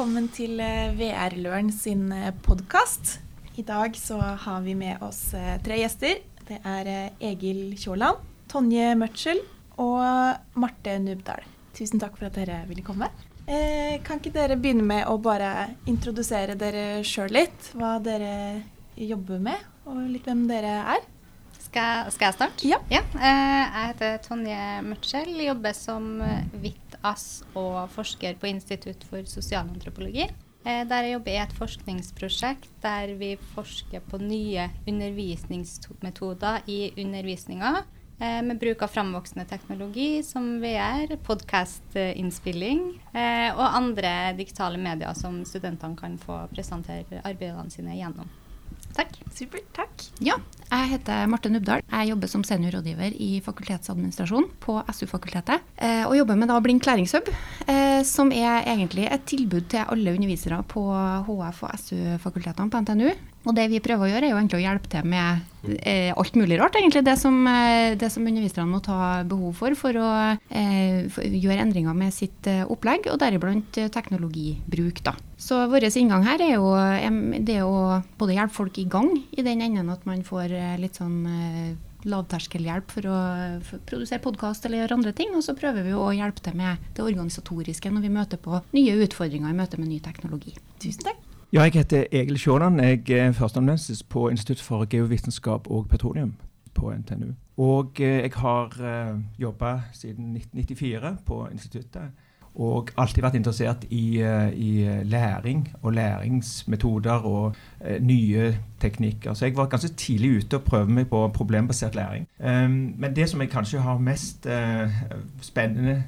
velkommen til eh, VR-Løren sin podkast. I dag så har vi med oss tre gjester. Det er Egil Kjåland, Tonje Mørtsel og Marte Nubdal. Tusen takk for at dere ville komme. Eh, kan ikke dere begynne med å bare introdusere dere sjøl litt? Hva dere jobber med, og litt hvem dere er? Skal, skal jeg starte? Ja. ja. Eh, jeg heter Tonje Mørtskjell, jobber som VIT-AS og forsker på Institutt for sosialantropologi. Eh, der jeg jobber i et forskningsprosjekt der vi forsker på nye undervisningsmetoder i undervisninga. Eh, med bruk av framvoksende teknologi som VR, podkastinnspilling og andre digitale medier som studentene kan få presentere arbeidene sine gjennom. Takk. Supert. Takk. Ja, jeg heter Marte Nubdal. Jeg jobber som seniorrådgiver i fakultetsadministrasjon på SU-fakultetet. Eh, og jobber med da Blink læringshub, eh, som er egentlig et tilbud til alle undervisere på HF- og SU-fakultetene på NTNU. Og det vi prøver å gjøre, er jo egentlig å hjelpe til med eh, alt mulig rart, egentlig. Det som, eh, som underviserne må ta behov for for å eh, for gjøre endringer med sitt eh, opplegg, og deriblant eh, teknologibruk, da. Så vår inngang her er jo det å både hjelpe folk i gang, i den enden at man får litt sånn lavterskelhjelp for å produsere podkast eller gjøre andre ting. Og så prøver vi å hjelpe til med det organisatoriske når vi møter på nye utfordringer i møte med ny teknologi. Tusen takk. Ja, jeg heter Egil Sjånan. Jeg er førsteamanuensis på Institutt for geovitenskap og petroleum på NTNU. Og eh, jeg har uh, eh, jobba siden 1994 på instituttet. Og alltid vært interessert i, uh, i læring og læringsmetoder og eh, nye teknikker. Så jeg var ganske tidlig ute og prøvde meg på problembasert læring. Um, men det som jeg kanskje har mest spennende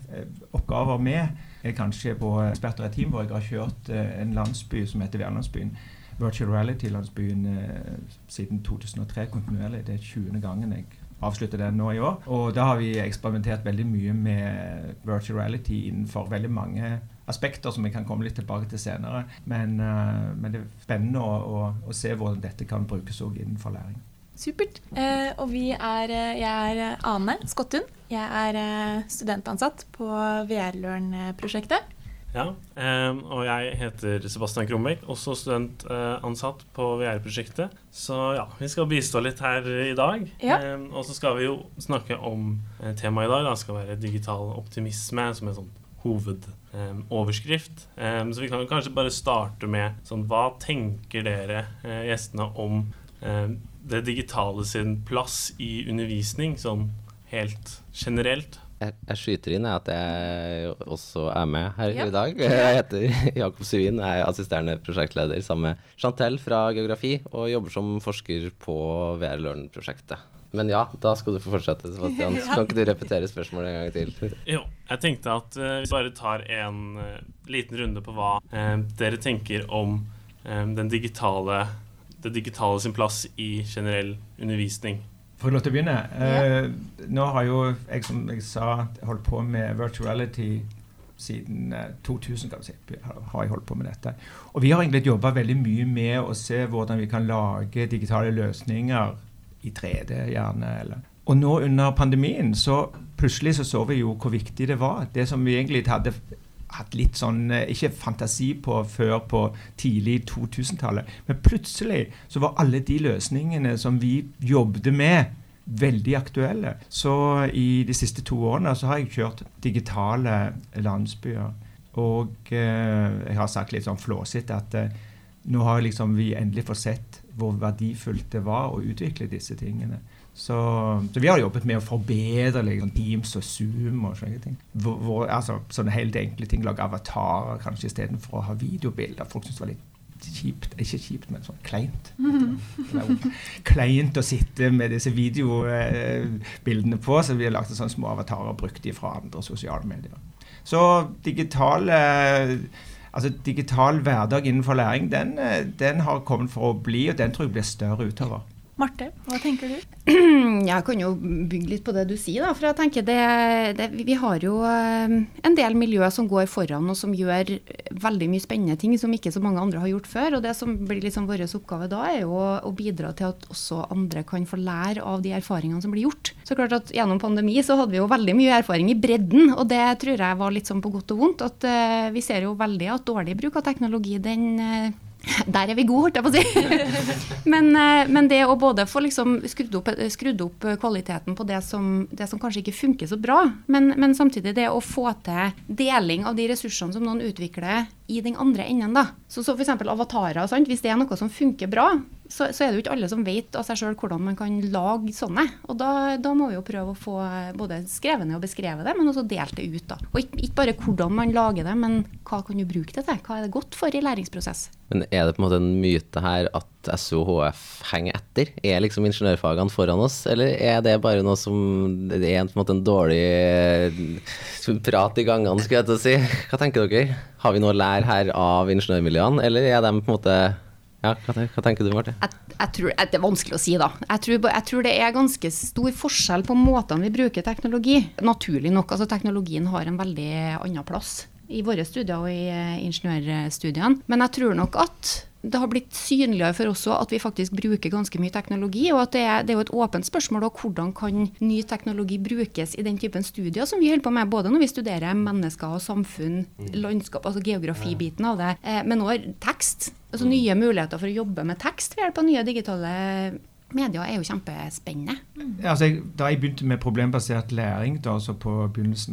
oppgaver med, er kanskje på eksperter i team hvor jeg har kjørt eh, en landsby som heter Værlandsbyen. Virtual reality-landsbyen eh, siden 2003 kontinuerlig. Det er 20. gangen jeg avslutter den nå i år. Og da har vi eksperimentert veldig mye med virtual reality innenfor veldig mange aspekter som vi kan komme litt tilbake til senere. Men, uh, men det er spennende å, å, å, se hvordan dette kan brukes òg innenfor læring. Supert. Eh, og vi er, eh, jeg er Ane Skottun. Jeg er eh, studentansatt på VR-Learn-prosjektet. Ja, eh, og jeg heter Sebastian Krombeck, også studentansatt på VR-prosjektet. Så ja, vi skal bistå litt her i dag. Ja. Eh, og så skal vi jo snakke om temaet i dag. Det skal være digital optimisme som en sånn hovedoverskrift. så vi kan kanskje bare starte med sånn Hva tenker dere gjestene om det digitale sin plass i undervisning, sånn helt generelt? Jeg, jeg skyter inn at jeg også er med her ja. i dag. Jeg heter Jakob Suvin, jeg er assisterende prosjektleder sammen med Chantel fra geografi, og jobber som forsker på VR Learn-prosjektet. Men ja, da skal du få fortsette, Sebastian. Så kan ikke du repetere spørsmålet en gang til? Jo, jeg tenkte at uh, vi bare tar en uh, liten runde på hva uh, dere tenker om den digitale det digitale sin plass i generell undervisning? Får jeg lov til å begynne? Ja. Uh, nå har jo jeg, som jeg sa, holdt på med virtuality siden 2000 kan si, har jeg holdt på med dette. Og vi har egentlig jobba veldig mye med å se hvordan vi kan lage digitale løsninger i 3D, gjerne. Eller. Og nå under pandemien så plutselig så så vi jo hvor viktig det var. Det som vi egentlig hadde hatt litt sånn eh, Ikke fantasi på før på tidlig 2000-tallet. Men plutselig så var alle de løsningene som vi jobbet med, veldig aktuelle. Så i de siste to årene så har jeg kjørt digitale landsbyer. Og eh, jeg har sagt litt sånn flåsete at eh, nå har liksom vi endelig fått sett hvor verdifullt det var å utvikle disse tingene. Så, så, vi har jobbet med å forbedre liksom, Teams og Zoom og sånne ting. Hvor, hvor, altså, sånne helt enkle ting. Lage avatarer kanskje istedenfor å ha videobilder. Folk syns det var litt kjipt Ikke kjipt, men sånn kleint. Kleint å sitte med disse videobildene på, så vi har lagd sånne små avatarer og brukt de fra andre sosiale medier. Så digitale altså digital hverdag innenfor læring, den, den har kommet for å bli, og den tror jeg blir større utover. Marte, hva tenker du? Jeg kan jo bygge litt på det du sier, da. For jeg tenker det, det, Vi har jo eh, en del miljøer som går foran og som gjør veldig mye spennende ting som ikke så mange andre har gjort før. Og det som blir liksom vår oppgave da, er jo å bidra til at også andre kan få lære av de erfaringene som blir gjort. Så klart at Gjennom pandemi så hadde vi jo veldig mye erfaring i bredden, og det tror jeg var litt sånn på godt og vondt. At uh, vi ser jo veldig at dårlig bruk av teknologi, den uh, der er vi gode, holdt jeg på å si. men, eh, men, det å både få liksom skrudd, opp, skrudd opp, kvaliteten på det som, det som, kanskje ikke funker så bra, men, men, samtidig det å få til deling av de ressursene som noen utvikler i den andre enden. da. Så, så f.eks. avatarer. Sant? Hvis det er noe som funker bra, så, så, er det jo ikke alle som vet av seg sjøl hvordan man kan lage sånne. Og da, da, må vi jo prøve å få både skrevet ned og beskrevet det, men også delt det ut. da. Og ikke, ikke, bare hvordan man lager det, men hva kan du bruke det til? Hva er det godt for i læringsprosess? Men er det på en måte en myte her at SO og HF henger etter? Er liksom ingeniørfagene foran oss, eller er det bare noe som Det er på en måte en dårlig prat i gangene, skulle jeg til å si. Hva tenker dere? Har vi noe å lære her av ingeniørmiljøene, eller er de på en måte ja, hva, hva, tenker du, Marte? Jeg, jeg tror, det er vanskelig å si, da. Jeg tror, jeg tror, det er ganske stor forskjell på måtene vi bruker teknologi. Naturlig nok. altså Teknologien har en veldig annen plass i våre studier og i eh, ingeniørstudiene. Men jeg tror nok at det har blitt synligere for oss at vi faktisk bruker ganske mye teknologi. Og at det er, det er jo et åpent spørsmål om hvordan kan ny teknologi brukes i den typen studier som vi holder på med, både når vi studerer mennesker og samfunn, landskap, altså geografibiten av det, eh, men òg tekst. Altså nye muligheter for å jobbe med tekst ved hjelp av nye digitale medier er jo kjempespennende. Mm. Altså, jeg, da jeg begynte med problembasert læring da, altså på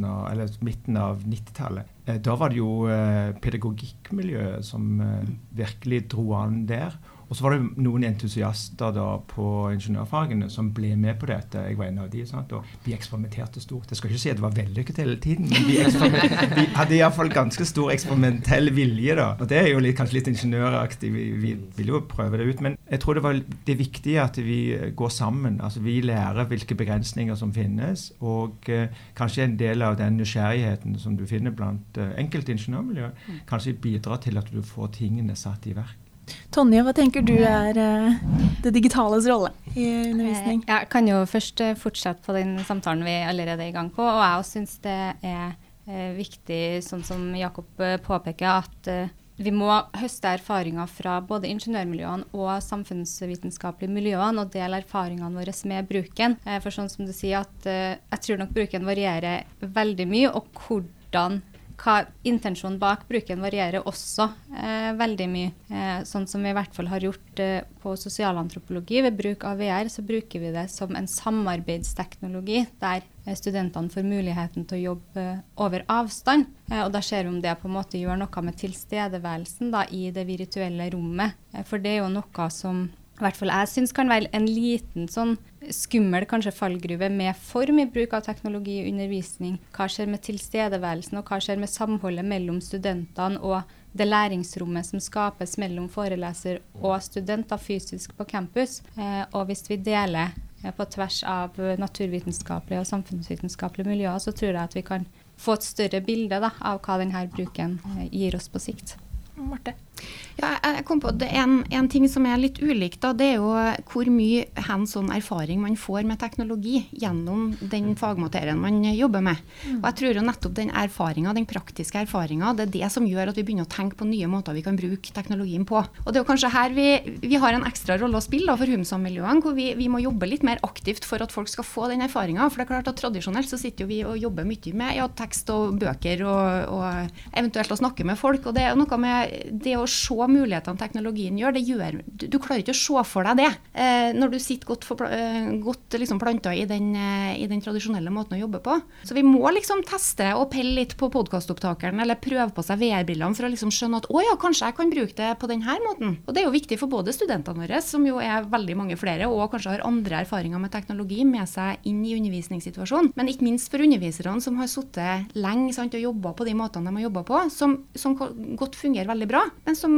av, eller midten av 90-tallet, eh, da var det jo eh, pedagogikkmiljøet som eh, virkelig dro an der. Og så var det noen entusiaster da på ingeniørfagene som ble med på dette. Jeg var en av de, sant? og Vi eksperimenterte stort. Jeg skal ikke si at det var vellykket hele tiden, men vi, vi hadde iallfall ganske stor eksperimentell vilje. da. Og Det er jo litt, kanskje litt ingeniøraktig. Vi, vi vil jo prøve det ut. Men jeg tror det, var, det er viktig at vi går sammen. altså Vi lærer hvilke begrensninger som finnes. Og eh, kanskje en del av den nysgjerrigheten som du finner blant eh, enkelte ingeniørmiljøer, kanskje bidrar til at du får tingene satt i verk. Tonje, hva tenker du er uh, det digitales rolle i undervisning? Eh, jeg kan jo først uh, fortsette på den samtalen vi allerede er i gang på. Og jeg syns det er viktig, sånn som Jakob påpeker, at vi må høste erfaringer fra både ingeniørmiljøene og samfunnsvitenskapelige miljøene og dele erfaringene våre med bruken. For sånn som du sier, at jeg tror nok bruken varierer veldig mye, og hvordan hva intensjonen bak bruken varierer også eh, veldig mye. Eh, sånn som vi i hvert fall har gjort eh, på sosialantropologi. Ved bruk av VR så bruker vi det som en samarbeidsteknologi der eh, studentene får muligheten til å jobbe eh, over avstand. Eh, og da ser vi om det på en måte gjør noe med tilstedeværelsen da, i det virtuelle rommet. for det er jo noe som i hvert fall jeg syns kan være en liten sånn skummel kanskje fallgruve med for mye bruk av teknologi i undervisning. Hva skjer med tilstedeværelsen, og hva skjer med samholdet mellom studentene og det læringsrommet som skapes mellom foreleser og studenter fysisk på campus. Eh, og hvis vi deler eh, på tvers av naturvitenskapelige og samfunnsvitenskapelige miljøer, så tror jeg at vi kan få et større bilde da, av hva denne bruken eh, gir oss på sikt. Marte? Ja, jeg kom på det en, en, ting som er litt ulikt. Da, det er jo hvor mye hands on erfaring man får med teknologi gjennom den fagmaterien man jobber med. Mm. Og jeg tror jo nettopp den erfaringa, den praktiske erfaringa, det er det som gjør at vi begynner å tenke på nye måter vi kan bruke teknologien på. Og det er jo kanskje her vi, vi har en ekstra rolle å spille da, for Humsam-miljøene, hvor vi, vi, må jobbe litt mer aktivt for at folk skal få den erfaringa. For det er klart at tradisjonelt så sitter jo vi og jobber mye med ja, tekst og bøker og, og eventuelt å snakke med folk. Og det er noe med det å se mulighetene teknologien gjør, det gjør Du, du klarer ikke å se for deg det eh, når du sitter godt, for, eh, godt liksom planta i, den, eh, i den tradisjonelle måten å jobbe på. Så vi må liksom teste og pelle litt på podkastopptakeren eller prøve på seg VR-brillene for å liksom skjønne at å ja, kanskje jeg kan bruke det på denne måten. Og det er jo viktig for både studentene våre, som jo er veldig mange flere, og kanskje har andre erfaringer med teknologi med seg inn i undervisningssituasjonen, men ikke minst for underviserne som har sittet lenge sant, og jobba på de måtene de har jobba på, som, som godt fungerer veldig bra, men som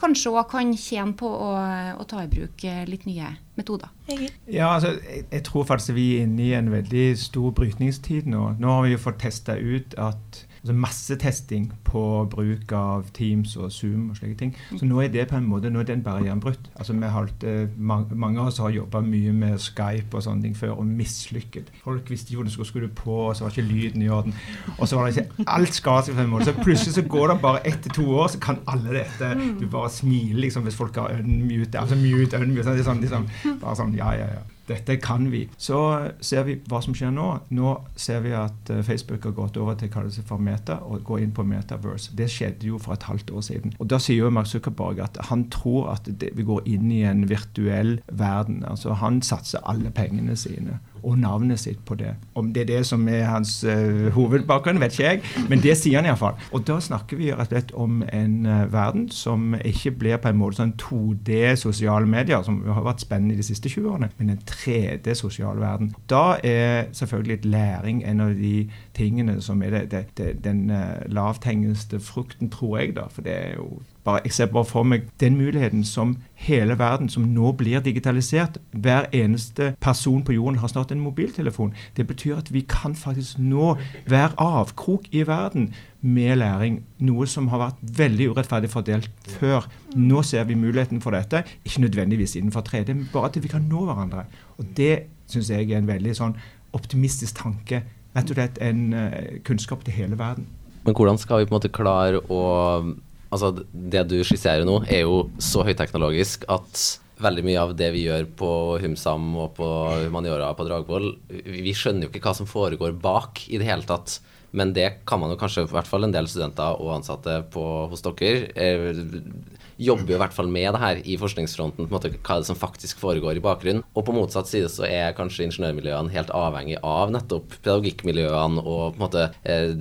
kanskje òg kan tjene på å, å, ta i bruk eh, litt nye metoder. Ja, altså, jeg, jeg, tror faktisk vi er inne i en veldig stor brytningstid nå. Nå har vi jo fått testa ut at altså massetesting på bruk av Teams og Zoom og slike ting. Så nå er det på en måte, nå er den barrieren brutt. Altså vi holdt, mange, mange av oss har jobba mye med Skype og sånne ting før og mislykket. Folk visste ikke hvordan de skulle skru på, og så var ikke lyden i orden. Og så var det ikke alt skadet seg på en måte. Så plutselig så går det bare ett til to år, så kan alle dette. Du bare smiler liksom hvis folk har unmute, altså mute, unmute. Sånn, liksom, bare sånn, ja, ja, ja. Dette kan vi. Så ser vi hva som skjer nå. Nå ser vi at eh, Facebook har gått over til å kalle seg for Meta og går inn på Metaverse. Det skjedde jo for et halvt år siden. Og Da sier jo Mark Zuckerberg at han tror at det, vi går inn i en virtuell verden. Altså Han satser alle pengene sine og navnet sitt på det. Om det er det som er hans uh, hovedbakgrunn, vet ikke jeg, men det sier han iallfall. Og da snakker vi rett og slett om en uh, verden som ikke blir på en måte sånn 2D sosiale medier, som har vært spennende de siste 20 årene, men en 3D sosial verden. Da er selvfølgelig et læring en av de tingene som er det, det, det, den uh, lavthengende frukten, tror jeg, da. For det er jo bare, jeg ser bare for meg den muligheten som hele verden, som nå blir digitalisert. Hver eneste person på jorden har snart en mobiltelefon. Det betyr at vi kan faktisk nå være avkrok i verden med læring. Noe som har vært veldig urettferdig fordelt før. Nå ser vi muligheten for dette. Ikke nødvendigvis innenfor 3D, men bare at vi kan nå hverandre. Og Det syns jeg er en veldig sånn optimistisk tanke. Rett og slett en uh, kunnskap til hele verden. Men hvordan skal vi på en måte klare å Altså, det du skisserer nå, er jo så høyteknologisk at veldig mye av det vi gjør på Humsam og på Humaniora på Dragvoll, vi skjønner jo ikke hva som foregår bak i det hele tatt. Men det kan man jo kanskje, i hvert fall en del studenter og ansatte på, hos dere, eh, jobber jo i hvert fall med det her i forskningsfronten, på en måte hva det som faktisk foregår i bakgrunnen. Og på motsatt side så er kanskje ingeniørmiljøene helt avhengig av nettopp pedagogikkmiljøene og på en måte eh,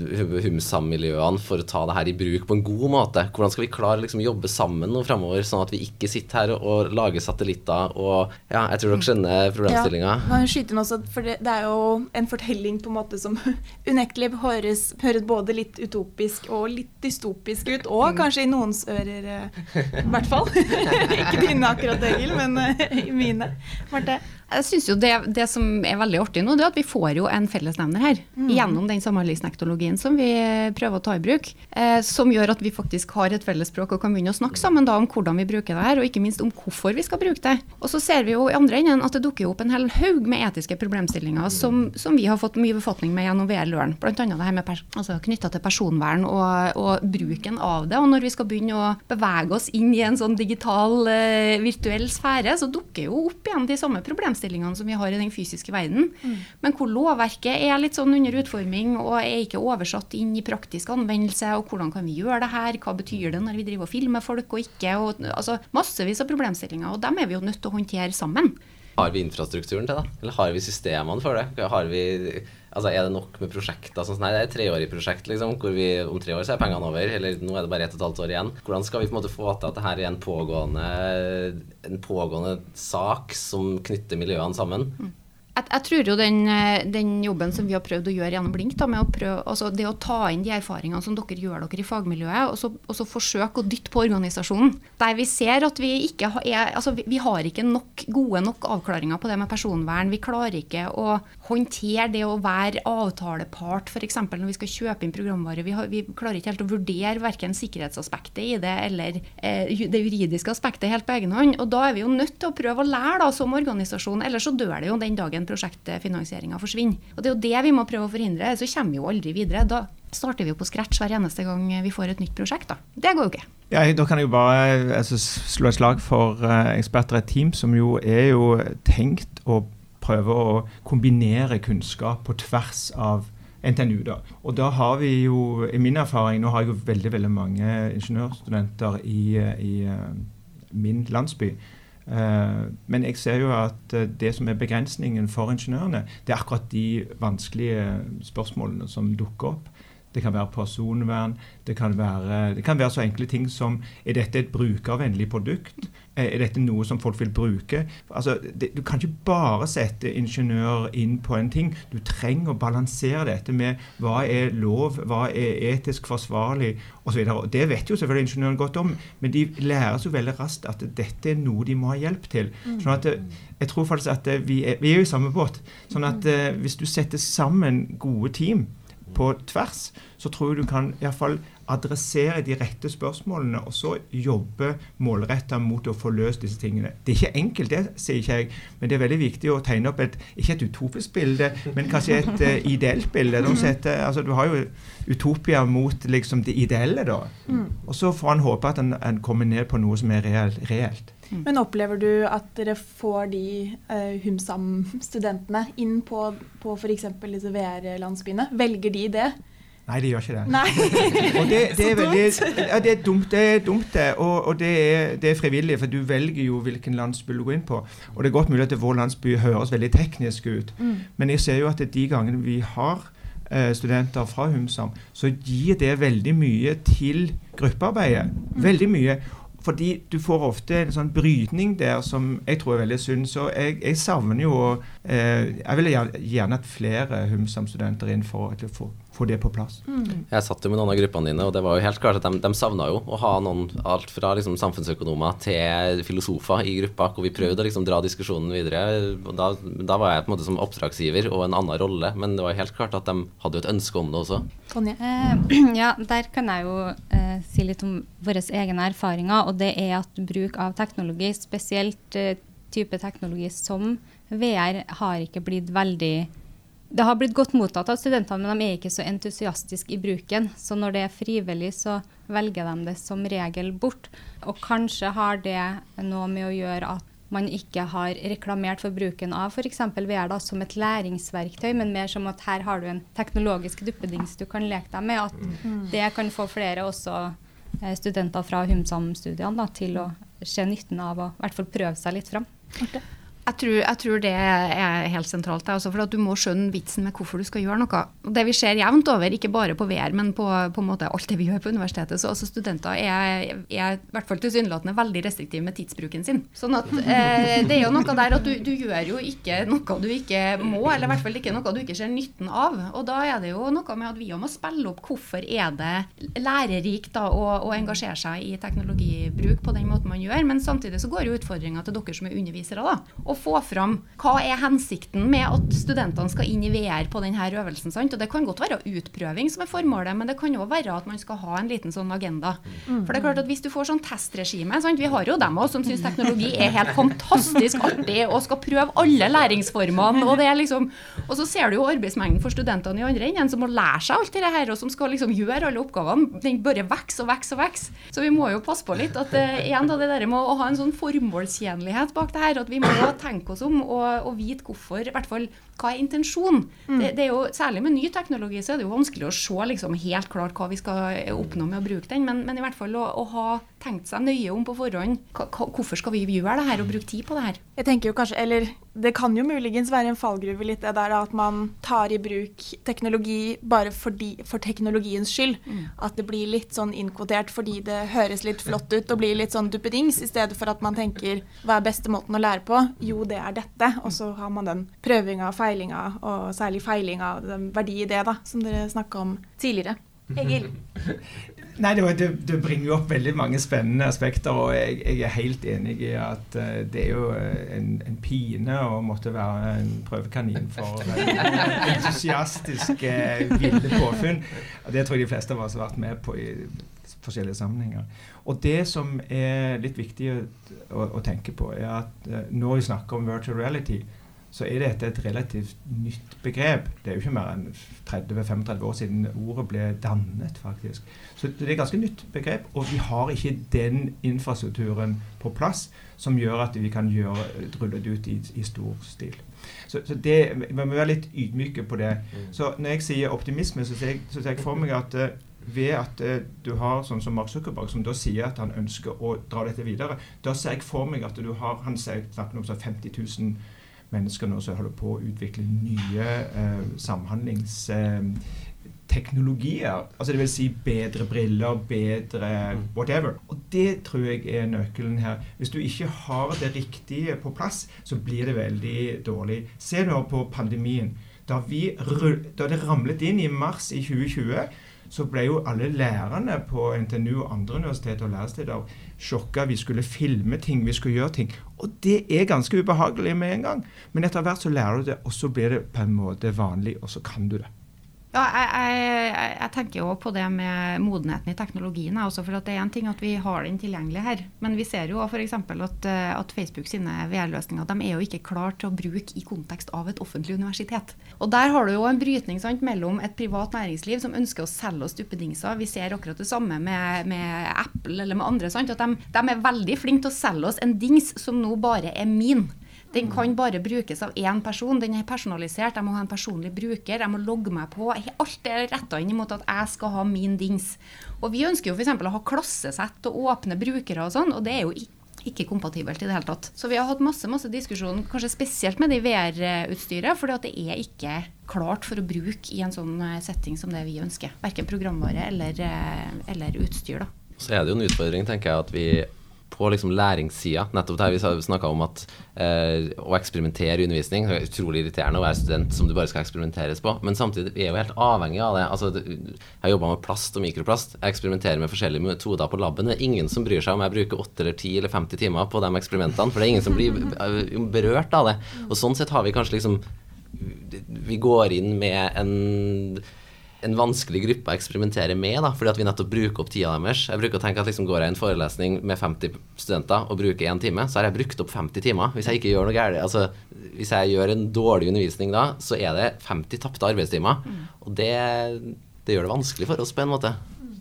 Humsam-miljøene for å ta det her i bruk på en god måte. Hvordan skal vi klare liksom jobbe sammen nå fremover, sånn at vi ikke sitter her og lager satellitter og Ja, jeg tror dere skjønner problemstillinga. Ja, man skyter inn også, for det, det, er jo en fortelling på en måte som unektelig høres, høres både litt utopisk og litt dystopisk ut, og kanskje i noens ører eh, i hvert fall. Ikke dine akkurat, Egil, men uh, mine. Marte? Jeg synes jo det, det, som er veldig artig nå, det er at vi får jo en fellesnevner her. Mm. Gjennom den samhandlingsteknologien som vi prøver å ta i bruk. Eh, som gjør at vi faktisk har et fellesspråk og kan begynne å snakke sammen da om hvordan vi bruker det her, og ikke minst om hvorfor vi skal bruke det. Og så ser vi jo i andre enden at det dukker opp en hel haug med etiske problemstillinger som, som vi har fått mye befatning med gjennom VR Løren. Bl.a. det her med altså, knytta til personvern og, og, bruken av det. Og når vi skal begynne å bevege oss inn i en sånn digital, uh, virtuell sfære, så dukker jo opp igjen de samme problemstillingene som vi har i den fysiske verden. Mm. Men hvor lovverket er litt sånn under utforming og er ikke oversatt inn i praktisk anvendelse, og hvordan kan vi gjøre det her, hva betyr det når vi driver og filmer folk og ikke, og altså massevis av problemstillinger. Og dem er vi jo nødt til å håndtere sammen. Har vi infrastrukturen til det? Eller har vi systemene for det? Har vi Altså, Er det nok med prosjekter? Sånn, nei, det er et treårig prosjekt. liksom, hvor vi Om tre år så er pengene over. Eller nå er det bare ett og et halvt år igjen. Hvordan skal vi på en måte få til at dette er en pågående, en pågående sak som knytter miljøene sammen? Mm jeg, jeg, tror jo den, eh, den, jobben som vi har prøvd å gjøre gjennom Blink, da, med å prøve, altså det å ta inn de erfaringene som dere gjør dere i fagmiljøet, og så, og så forsøke å dytte på organisasjonen. Der vi ser at vi ikke har, er, altså vi, vi har ikke nok, gode nok avklaringer på det med personvern. Vi klarer ikke å håndtere det å være avtalepart, f.eks. når vi skal kjøpe inn programvare. Vi, har, vi, klarer ikke helt å vurdere verken sikkerhetsaspektet i det eller eh, det juridiske aspektet helt på egen hånd. Og da er vi jo nødt til å prøve å lære da, som organisasjon, ellers så dør det jo den dagen prosjektfinansieringa forsvinner. Og Det er jo det vi må prøve å forhindre, så kommer vi jo aldri videre. Da starter vi jo på scratch hver eneste gang vi får et nytt prosjekt. Da. Det går jo ikke. Ja, da kan jeg jo bare altså, slå et slag for uh, eksperter i et team som jo er jo tenkt å prøve å kombinere kunnskap på tvers av NTNU. da. Og da har vi jo, i min erfaring, nå har jeg jo veldig veldig mange ingeniørstudenter i, i uh, min landsby. Eh, men jeg ser jo at eh, det som er begrensningen for ingeniørene, det er akkurat de vanskelige spørsmålene som dukker opp. Det kan være personvern. Det kan være, det kan være så enkle ting som er dette et brukervennlig produkt? Er dette noe som folk vil bruke? Altså, det, du kan ikke bare sette ingeniør inn på en ting. Du trenger å balansere dette med hva er lov, hva er etisk forsvarlig osv. Det vet jo selvfølgelig ingeniøren godt om, men de lærer så veldig raskt at dette er noe de må ha hjelp til. Sånn at jeg tror faktisk at vi er, vi er jo i samme båt. Sånn at hvis du setter sammen gode team på tvers, så tror jeg du kan i fall adressere de rette spørsmålene og så jobbe målretta mot å få løst disse tingene. Det er ikke enkelt, det sier ikke jeg, men det er veldig viktig å tegne opp et ikke et utopisk bilde, men kanskje et uh, ideelt bilde. Heter, altså, du har jo utopia mot liksom, det ideelle, da. Mm. Og så får han håpe at han kommer ned på noe som er reelt. reelt. Mm. Men opplever du at dere får de uh, HumSam-studentene inn på, på f.eks. disse VR-landsbyene? Velger de det? Nei, de gjør ikke det. Og det, det, er veldig, ja, det er dumt, det er dumt det. Og, og det, er, det, er, frivillig, for du velger jo hvilken landsby du går inn på. Og det er godt mulig at vår landsby høres veldig teknisk ut, mm. men jeg ser jo at de gangene vi har eh, studenter fra HumSam, så gir det veldig mye til gruppearbeidet. Mm. Veldig mye. Fordi du får ofte en sånn brytning der som jeg tror er veldig synd. Så jeg, jeg savner jo eh, Jeg ville gjerne hatt flere HumSam-studenter inn for å få få det på plass. Mm. Jeg satt jo med noen av gruppene dine, og det var jo helt klart at de, de savna jo å ha noen alt fra liksom, samfunnsøkonomer til filosofer i gruppa, hvor vi prøvde å liksom, dra diskusjonen videre. Da, da, var jeg på en måte som oppdragsgiver og en annen rolle, men det var helt klart at de hadde jo et ønske om det også. Tonje? Eh, ja, der kan jeg jo eh, si litt om våre egne erfaringer, og det er at bruk av teknologi, spesielt eh, type teknologi som VR, har ikke blitt veldig det har blitt godt mottatt av studentene, men de er ikke så entusiastiske i bruken. Så når det er frivillig, så velger de det som regel bort. Og kanskje har det noe med å gjøre at man ikke har reklamert for bruken av f.eks. VR da, som et læringsverktøy, men mer som at her har du en teknologisk duppedings du kan leke deg med. At mm. det kan få flere også eh, studenter fra HumSam-studiene til å se nytten av å i hvert fall prøve seg litt fram. Okay. Jeg tror, jeg tror, det er helt sentralt. Altså, for Du må skjønne vitsen med hvorfor du skal gjøre noe. Det vi ser jevnt over, ikke bare på VR, men på, på alt det vi gjør på universitetet. så også Studenter er, er i hvert fall tilsynelatende veldig restriktive med tidsbruken sin. Sånn at eh, Det er jo noe der at du, du, gjør jo ikke noe du ikke må, eller i hvert fall ikke noe du ikke ser nytten av. Og Da er det jo noe med at vi må spille opp hvorfor er det lærerikt å, å engasjere seg i teknologibruk på den måten man gjør. Men samtidig så går jo utfordringa til dere som er undervisere. da, å få fram hva er hensikten med at studentene skal inn i VR på denne øvelsen. Sant? Og Det kan godt være utprøving som er formålet, men det kan òg være at man skal ha en liten sånn agenda. For det er klart at Hvis du får sånn testregime sant? Vi har jo dem òg som syns teknologi er helt fantastisk artig og skal prøve alle læringsformene. Og, det er liksom, og så ser du jo arbeidsmengden for studentene i andre enden som må lære seg alt det her, og som skal liksom gjøre alle oppgavene. Den bare vokser og vokser og vokser. Så vi må jo passe på litt at uh, igjen da, det der med å ha en sånn formålstjenlighet bak det her. At vi må tenke oss om og, og vite hvorfor, i hvert fall hva er intensjonen. Mm. Det, det, er jo, Særlig med ny teknologi så er det jo vanskelig å se liksom, helt klart hva vi skal oppnå med å bruke den, men, men i hvert fall å, å, ha tenkt seg nøye om på forhånd. Hvorfor skal vi gjøre det her og bruke tid på det her? Jeg tenker jo kanskje, eller Det kan jo muligens være en fallgruve litt det der at man tar i bruk teknologi bare fordi, for teknologiens skyld. Mm. At det blir litt sånn innkvotert fordi det høres litt flott ut og blir litt sånn duppedings, i stedet for at man tenker hva er beste måten å lære på? Jo, det er dette. Og så har man den prøvinga og feilinga, og særlig feilinga, den verdi i det, da, som dere snakka om tidligere. Egil? Nei, det, det, bringer jo opp veldig mange spennende aspekter, og jeg, jeg er helt enig i at uh, det er jo eh, en, en, pine å måtte være en prøvekanin for entusiastiske, ville påfunn. Og det tror jeg de fleste av oss har vært med på i forskjellige sammenhenger. Og det som er litt viktig å, å, å tenke på, er at når vi snakker om virtual reality, så er dette et relativt nytt begrep. Det er jo ikke mer enn 30-35 år siden ordet ble dannet, faktisk. Så det er et ganske nytt begrep, og vi har ikke den infrastrukturen på plass som gjør at vi kan gjøre, rulle det ut i, i stor stil. Så, så det, Vi må være litt ydmyke på det. Mm. Så når jeg sier optimisme, så ser jeg, så ser jeg for meg at uh, ved at uh, du har sånn som Mark Zuckerberg, som da sier at han ønsker å dra dette videre, da ser jeg for meg at du har Han sier snakket om 50 000 mennesker nå som holder på å utvikle nye eh, samhandlingsteknologier. Altså det vil si bedre briller, bedre mm. whatever. Og det tror jeg er nøkkelen her. Hvis du ikke har det riktige på plass, så blir det veldig dårlig. Se nå på pandemien. Da, vi, da det ramlet inn i mars i 2020 så ble jo alle lærerne på NTNU og andre universiteter og læresteder sjokka. Vi skulle filme ting, vi skulle gjøre ting. Og det er ganske ubehagelig med en gang. Men etter hvert så lærer du det, og så blir det på en måte vanlig, og så kan du det. Ja, jeg, jeg, jeg tenker jo på det med modenheten i teknologien. Også for Det er en ting at vi har den tilgjengelig her, men vi ser jo f.eks. At, eh, at Facebook sine VR-løsninger de er jo ikke klar til å bruke i kontekst av et offentlig universitet. Og Der har du jo en brytning sant, mellom et privat næringsliv som ønsker å selge oss duppedingser. Vi ser akkurat det samme med, med Apple eller med andre. Sant, at de, de er veldig flinke til å selge oss en dings som nå bare er min. Den kan bare brukes av én person. Den er personalisert. Jeg må ha en personlig bruker. Jeg må logge meg på. Alt er retta inn mot at jeg skal ha min dings. Og Vi ønsker jo f.eks. å ha klassesett og åpne brukere og sånn, og det er jo ikke kompatibelt i det hele tatt. Så vi har hatt masse masse diskusjon, kanskje spesielt med det VR-utstyret, for det er ikke klart for å bruke i en sånn eh, setting som det vi ønsker. Verken programvare eller, eh, eller utstyr. da. Så er det jo en utfordring, tenker jeg, at vi på liksom læringssida, nettopp det her vi snakka om at eh, å eksperimentere i undervisning det er utrolig irriterende å være student som du bare skal eksperimenteres på, men samtidig vi er jo helt avhengig av det. Altså, jeg jobba med plast og mikroplast. Jeg eksperimenterer med forskjellige metoder på laben. Det er ingen som bryr seg om jeg bruker 8 eller 10 eller 50 timer på de eksperimentene, for det er ingen som blir eh, berørt av det. Og sånn sett har vi kanskje liksom Vi går inn med en en vanskelig gruppe å eksperimentere med, da, fordi at vi nettopp bruker opp tida deres. Jeg bruker å tenke at liksom Går jeg i en forelesning med 50 studenter og bruker én time, så har jeg brukt opp 50 timer. Hvis jeg ikke gjør noe galt. Altså, hvis jeg gjør en dårlig undervisning da, så er det 50 tapte arbeidstimer. Og det, det gjør det vanskelig for oss på en måte.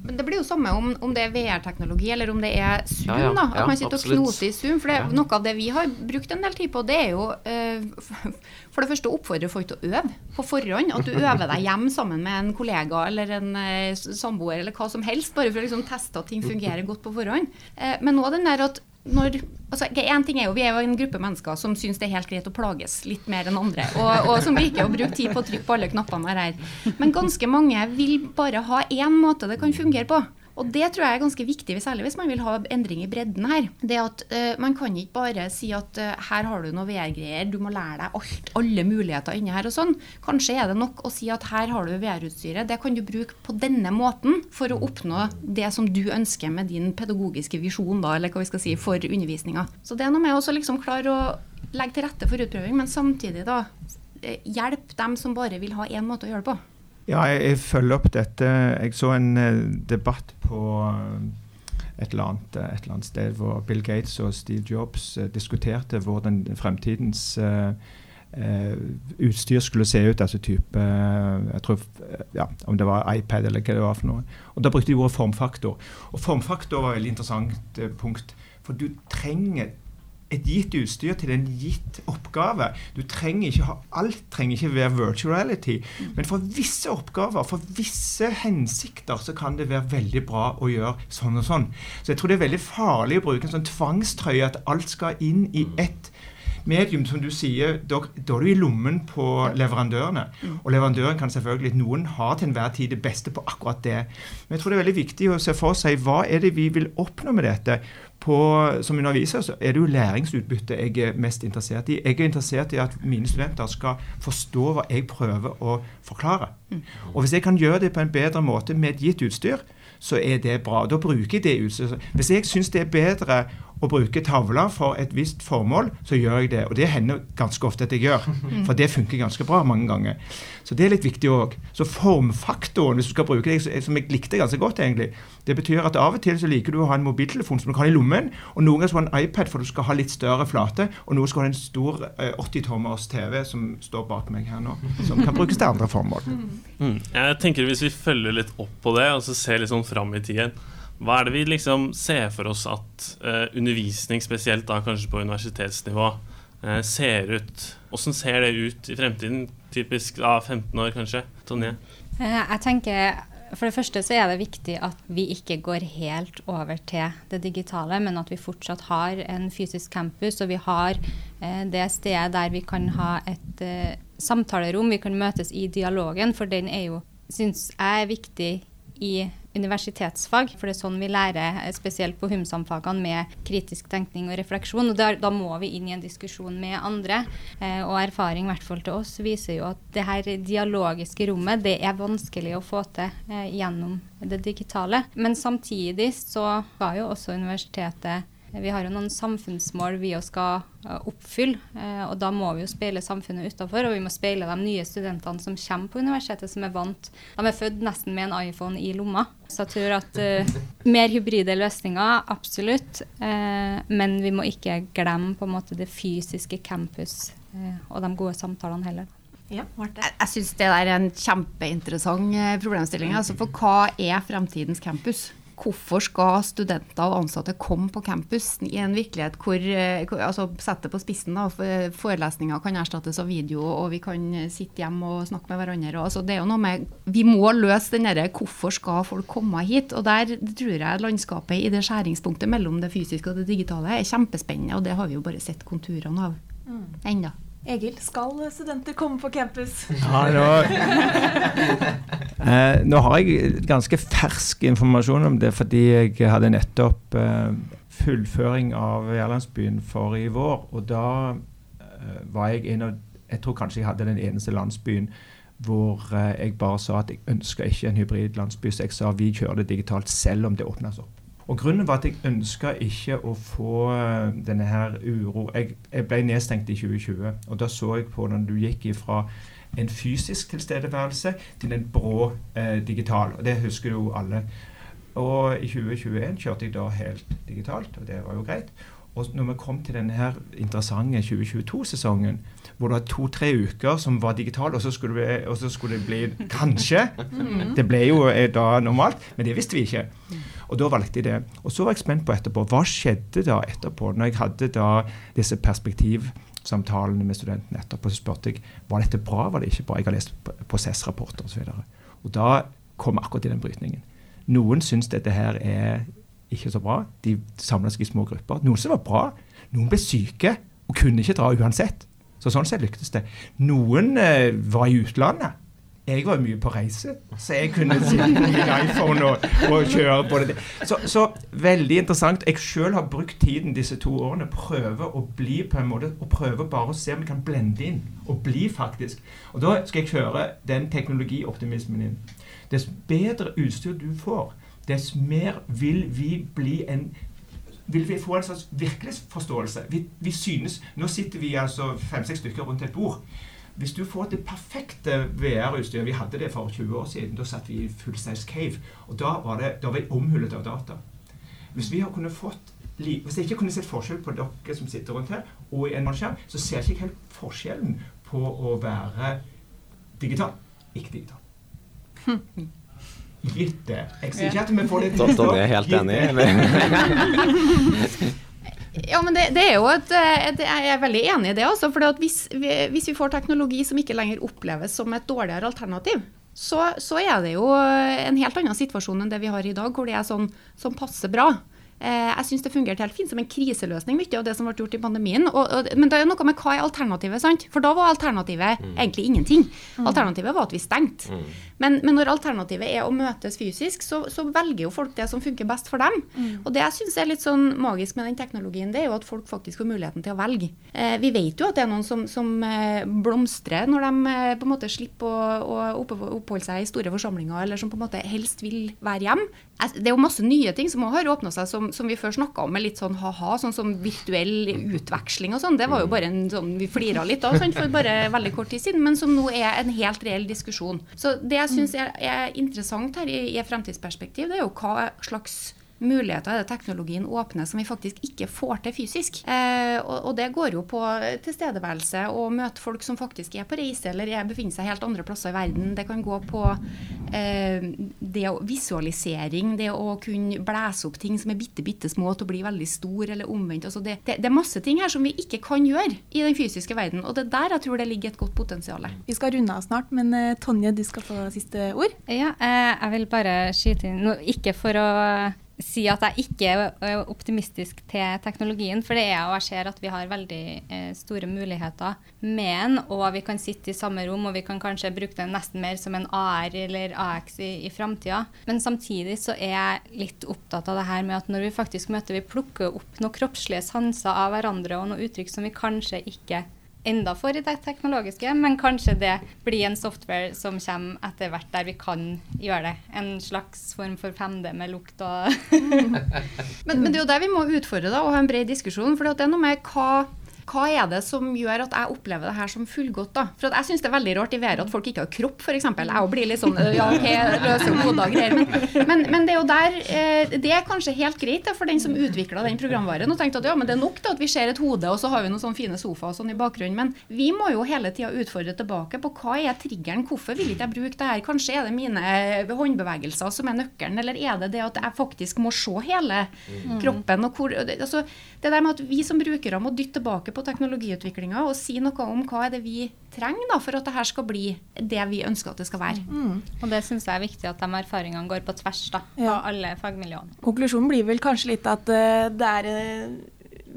Men det blir jo samme om, om det er VR-teknologi eller om det er Zoom. Ja, ja, da, At man sitter absolutt. og knoter i Zoom. For det, noe av det vi har brukt en del tid på, det er jo uh, for det første å oppfordre folk til å øve på forhånd. At du øver deg hjem sammen med en kollega eller en uh, samboer eller hva som helst, bare for å liksom teste at ting fungerer godt på forhånd. Uh, men nå den der at når, altså, en ting er jo, Vi er jo en gruppe mennesker som syns det er helt greit å plages litt mer enn andre. Og, og som liker å bruke tid på å trykke på alle knappene her. Men ganske mange vil bare ha én måte det kan fungere på. Og det tror jeg er ganske viktig, særlig hvis man vil ha endring i bredden her. Det at uh, Man kan ikke bare si at uh, her har du noe VR-greier, du må lære deg alt, alle muligheter inni her og sånn. Kanskje er det nok å si at her har du VR-utstyret, det kan du bruke på denne måten for å oppnå det som du ønsker med din pedagogiske visjon, da, eller hva vi skal si, for undervisninga. Så det er noe med å liksom klare å legge til rette for utprøving, men samtidig da eh, hjelpe dem som bare vil ha én måte å gjøre det på. Ja, jeg, jeg, følger opp dette. Jeg så en uh, debatt på uh, et, eller annet, uh, et eller annet sted hvor Bill Gates og Steve Jobs diskuterte hvordan fremtidens utstyr skulle se ut. altså type, jeg tror, ja, Om det var iPad eller hva det var for noe. Og Da brukte de ordet formfaktor. Og Formfaktor var et veldig interessant punkt. For du trenger et gitt utstyr til en gitt oppgave. Du trenger ikke ha, Alt trenger ikke være virtual reality. Men for visse oppgaver, for visse hensikter, så kan det være veldig bra å gjøre sånn og sånn. Så jeg tror det er veldig farlig å bruke en sånn tvangstrøye at alt skal inn i ett medium, som du sier, da, da er du i lommen på leverandørene. Og leverandøren kan selvfølgelig Noen har til enhver tid det beste på akkurat det. Men jeg tror det er veldig viktig å se for seg hva er det vi vil oppnå med dette på, som underviser så er det jo læringsutbytte jeg er mest interessert i. Jeg er interessert i at mine studenter skal forstå hva jeg prøver å forklare. Mm. Og Hvis jeg kan gjøre det på en bedre måte med et gitt utstyr, så er det bra. Da bruker jeg det utstyret. Hvis jeg syns det er bedre å bruke tavler for et visst formål, så gjør jeg det. Og det hender ganske ofte at jeg gjør. For det funker ganske bra mange ganger. Så det er litt viktig òg. Så formfaktoren, hvis du skal bruke det, som jeg likte ganske godt, egentlig, det betyr at av og til så liker du å ha en mobiltelefon som du kan ha i lommen, og noen ganger skal du ha en iPad for du skal ha litt større flate, og noen skal ha en stor 80-tommers eh, TV som står bak meg her nå, som kan brukes til andre formål. Mm. Jeg tenker Hvis vi følger litt opp på det, og så ser litt sånn fram i tiden hva er det vi liksom ser for oss at uh, undervisning, spesielt da kanskje på universitetsnivå, uh, ser ut? Hvordan ser det ut i fremtiden? Typisk da 15 år, kanskje? Tonje? Uh, jeg tenker for det første så er det viktig at vi ikke går helt over til det digitale, men at vi fortsatt har en fysisk campus, og vi har det stedet der vi kan ha et samtalerom, vi kan møtes i dialogen, for den er jo, syns jeg, er viktig i universitetsfag, for det er sånn vi lærer, eh, spesielt på HUMSAM-fagene, med kritisk tenkning og refleksjon. og der, Da må vi inn i en diskusjon med andre. Eh, og erfaring, i hvert fall til oss, viser jo at det her dialogiske rommet det er vanskelig å få til eh, gjennom det digitale. Men samtidig så ga jo også universitetet vi har jo noen samfunnsmål vi også skal uh, oppfylle. Uh, og da må vi jo speile samfunnet utafor, og vi må speile de nye studentene som kommer på universitetet, som er vant De er født nesten med en iPhone i lomma. Så jeg tror at uh, mer hybride løsninger, absolutt. men vi må ikke glemme på en måte det fysiske campus og de gode samtalene heller. Ja, jeg jeg syns det er en kjempeinteressant problemstilling. Altså for hva er fremtidens campus? Hvorfor skal studenter og ansatte komme på campus i en virkelighet hvor, hvor altså Sett det på spissen, da. Forelesninger kan erstattes av video, og vi kan sitte hjemme og snakke med hverandre. Og, altså, det er jo noe med, vi må løse den derre hvorfor skal folk komme hit? Og der tror jeg landskapet i det skjæringspunktet mellom det fysiske og det digitale er kjempespennende, og det har vi jo bare sett konturene av mm. ennå. Egil, skal studenter komme på campus? Ja, nå, eh, nå, har jeg ganske fersk informasjon om det, fordi jeg hadde nettopp eh, fullføring av Jærlandsbyen for i vår. Og da eh, var jeg en av Jeg tror kanskje jeg hadde den eneste landsbyen hvor eh, jeg bare sa at jeg ønska ikke en hybrid landsby, så jeg sa vi kjører det digitalt selv om det åpnes opp. Og Grunnen var at jeg ønska ikke å få eh, denne her uro. Jeg, jeg, ble nedstengt i 2020, og da så jeg på når du gikk ifra en fysisk tilstedeværelse til en brå eh, digital. og Det husker jo alle. Og i 2021 kjørte jeg da helt digitalt, og det var jo greit. Og når vi kom til denne her interessante 2022-sesongen, hvor det var to-tre uker som var digitale, og så skulle, vi, og så skulle det bli kanskje mm. Det ble jo eh, da normalt, men det visste vi ikke. Og da valgte jeg det. Og så var jeg spent på etterpå. Hva skjedde da etterpå? Når jeg hadde da disse perspektivsamtalene med studentene etterpå, så spurte jeg var dette bra, var det ikke bra? Jeg har lest prosessrapporter osv. Og, så og da kom akkurat i den brytningen. Noen syns dette her er ikke så bra. De samla seg i små grupper. Noen som var bra. Noen ble syke og kunne ikke dra uansett. Så sånn sett lyktes det. Noen eh, var i utlandet jeg var mye på reise, så jeg kunne sitte med iPhone og, og kjøre på det. Så, så, veldig interessant. Jeg sjøl har brukt tiden disse to årene, prøve å bli på en måte, og prøve bare å se om vi kan blende inn. Og bli, faktisk. Og da skal jeg kjøre den teknologioptimismen inn. Dess bedre utstyr du får, dess mer vil vi bli en vil vi få en slags virkelighetsforståelse. Vi, vi synes Nå sitter vi altså fem-seks stykker rundt et bord. Hvis du får det perfekte VR-utstyret Vi hadde det for 20 år siden. Da satt vi i full size cave. Og da var, det, da var vi omhullet av data. Hvis vi har kunnet fått hvis jeg ikke kunne sett forskjell på dere som sitter rundt her, og i en skjerm, så ser jeg ikke helt forskjellen på å være digital ikke digital. Gitt det. Jeg sier ikke at vi får det til. Sånn er jeg helt enig. Ja, men det, det, er jo et, et, Jeg er veldig enig i det. også, for hvis, hvis, vi får teknologi som ikke lenger oppleves som et dårligere alternativ, så, så, er det jo en helt annen situasjon enn det vi har i dag, hvor det er sånn som passer bra. Eh, jeg syns det fungerte helt fint som en kriseløsning, mye av det som ble gjort i pandemien. Og, og, men det er noe med hva er alternativet, sant? For da var alternativet mm. egentlig ingenting. Mm. Alternativet var at vi stengte. Mm. Men, men, når alternativet er å møtes fysisk, så, så, velger jo folk det som funker best for dem. Mm. Og det jeg syns er litt sånn magisk med den teknologien, det er jo at folk faktisk får muligheten til å velge. Eh, vi vet jo at det er noen som, som eh, blomstrer når de eh, på en måte slipper å, å oppholde seg i store forsamlinger, eller som på en måte helst vil være hjem. Det er jo masse nye ting som har åpna seg, som, som, vi før snakka om med litt sånn ha-ha, sånn som virtuell utveksling og sånn. Det var jo bare en sånn vi flira litt av for bare veldig kort tid siden, men som nå er en helt reell diskusjon. Så det jeg syns er, er, interessant her i, i et fremtidsperspektiv, det er jo hva slags muligheter er det teknologien åpner som vi faktisk ikke får til fysisk. Eh, og, og, det går jo på tilstedeværelse og møte folk som faktisk er på reise eller er, befinner seg helt andre plasser i verden. Det kan gå på eh, det å, visualisering, det å kunne blæse opp ting som er bitte, bitte små til å bli veldig stor, eller omvendt. Altså det, det, det, er masse ting her som vi ikke kan gjøre i den fysiske verden. Og det er der jeg tror det ligger et godt potensial. Vi skal runde av snart, men uh, Tonje, du skal få siste ord. Ja, eh, jeg vil bare skyte inn, ikke for å si at jeg ikke er optimistisk til teknologien, for det er og jeg ser at vi har veldig eh, store muligheter med den, og vi kan sitte i samme rom, og vi kan kanskje bruke den nesten mer som en AR eller AX i, i framtida. Men samtidig så er jeg litt opptatt av det her med at når vi faktisk møter, vi plukker opp noen kroppslige sanser av hverandre og noen uttrykk som vi kanskje ikke enda for i det teknologiske, men kanskje det blir en software som kommer etter hvert der vi kan gjøre det. En slags form for 5D med lukt og men, men, det er jo der vi må utfordre da, og ha en bred diskusjon. For det er noe med hva hva er det som gjør at jeg opplever det her som fullgodt? da? For Jeg syns det er veldig rart i været at folk ikke har kropp, f.eks. Jeg blir litt sånn ja, ok, løse hoder og greier. Men, men, men, det er jo der eh, Det er kanskje helt greit for den som utvikla den programvaren og tenkte at ja, men det er nok da, at vi ser et hode og så har vi noen sånne fine sofaer og sånn i bakgrunnen. Men vi må jo hele tida utfordre tilbake på hva er triggeren, hvorfor vil ikke jeg bruke det her? Kanskje er det mine håndbevegelser som er nøkkelen, eller er det det at jeg faktisk må se hele mm. kroppen? og hvor, altså, Det der med at vi som brukere må dytte tilbake på teknologiutviklinga og si noe om hva er det vi trenger da, for at det her skal bli det vi ønsker at det skal være. Mm. Og det syns jeg er viktig at de erfaringene går på tvers da, av ja. alle fagmiljøene. Konklusjonen blir vel kanskje litt at uh, det er en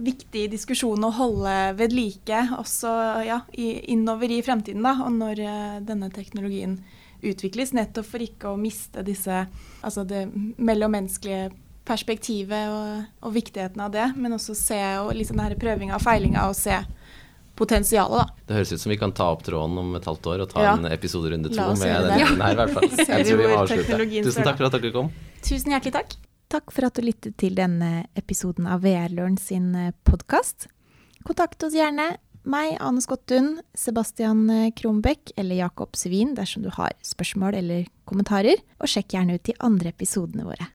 viktig diskusjon å holde ved like også ja, i, innover i fremtiden, da, og når uh, denne teknologien utvikles, nettopp for ikke å miste disse, altså det mellommenneskelige perspektivet og, og, viktigheten av det, men også se og liksom denne prøvinga og feilinga og se potensialet, da. Det høres ut som vi kan ta opp tråden om et halvt år og ta ja. en episode runde to med denne ja. her, i hvert fall. Jeg tror vi må avslutte. Tusen takk for at dere kom. Tusen hjertelig takk. Takk for at du lyttet til denne episoden av VR-Løren sin eh, podkast. Kontakt oss gjerne meg, Ane Skottun, Sebastian eh, Kronbekk eller Jakob Svin dersom du har spørsmål eller kommentarer, og sjekk gjerne ut de andre episodene våre.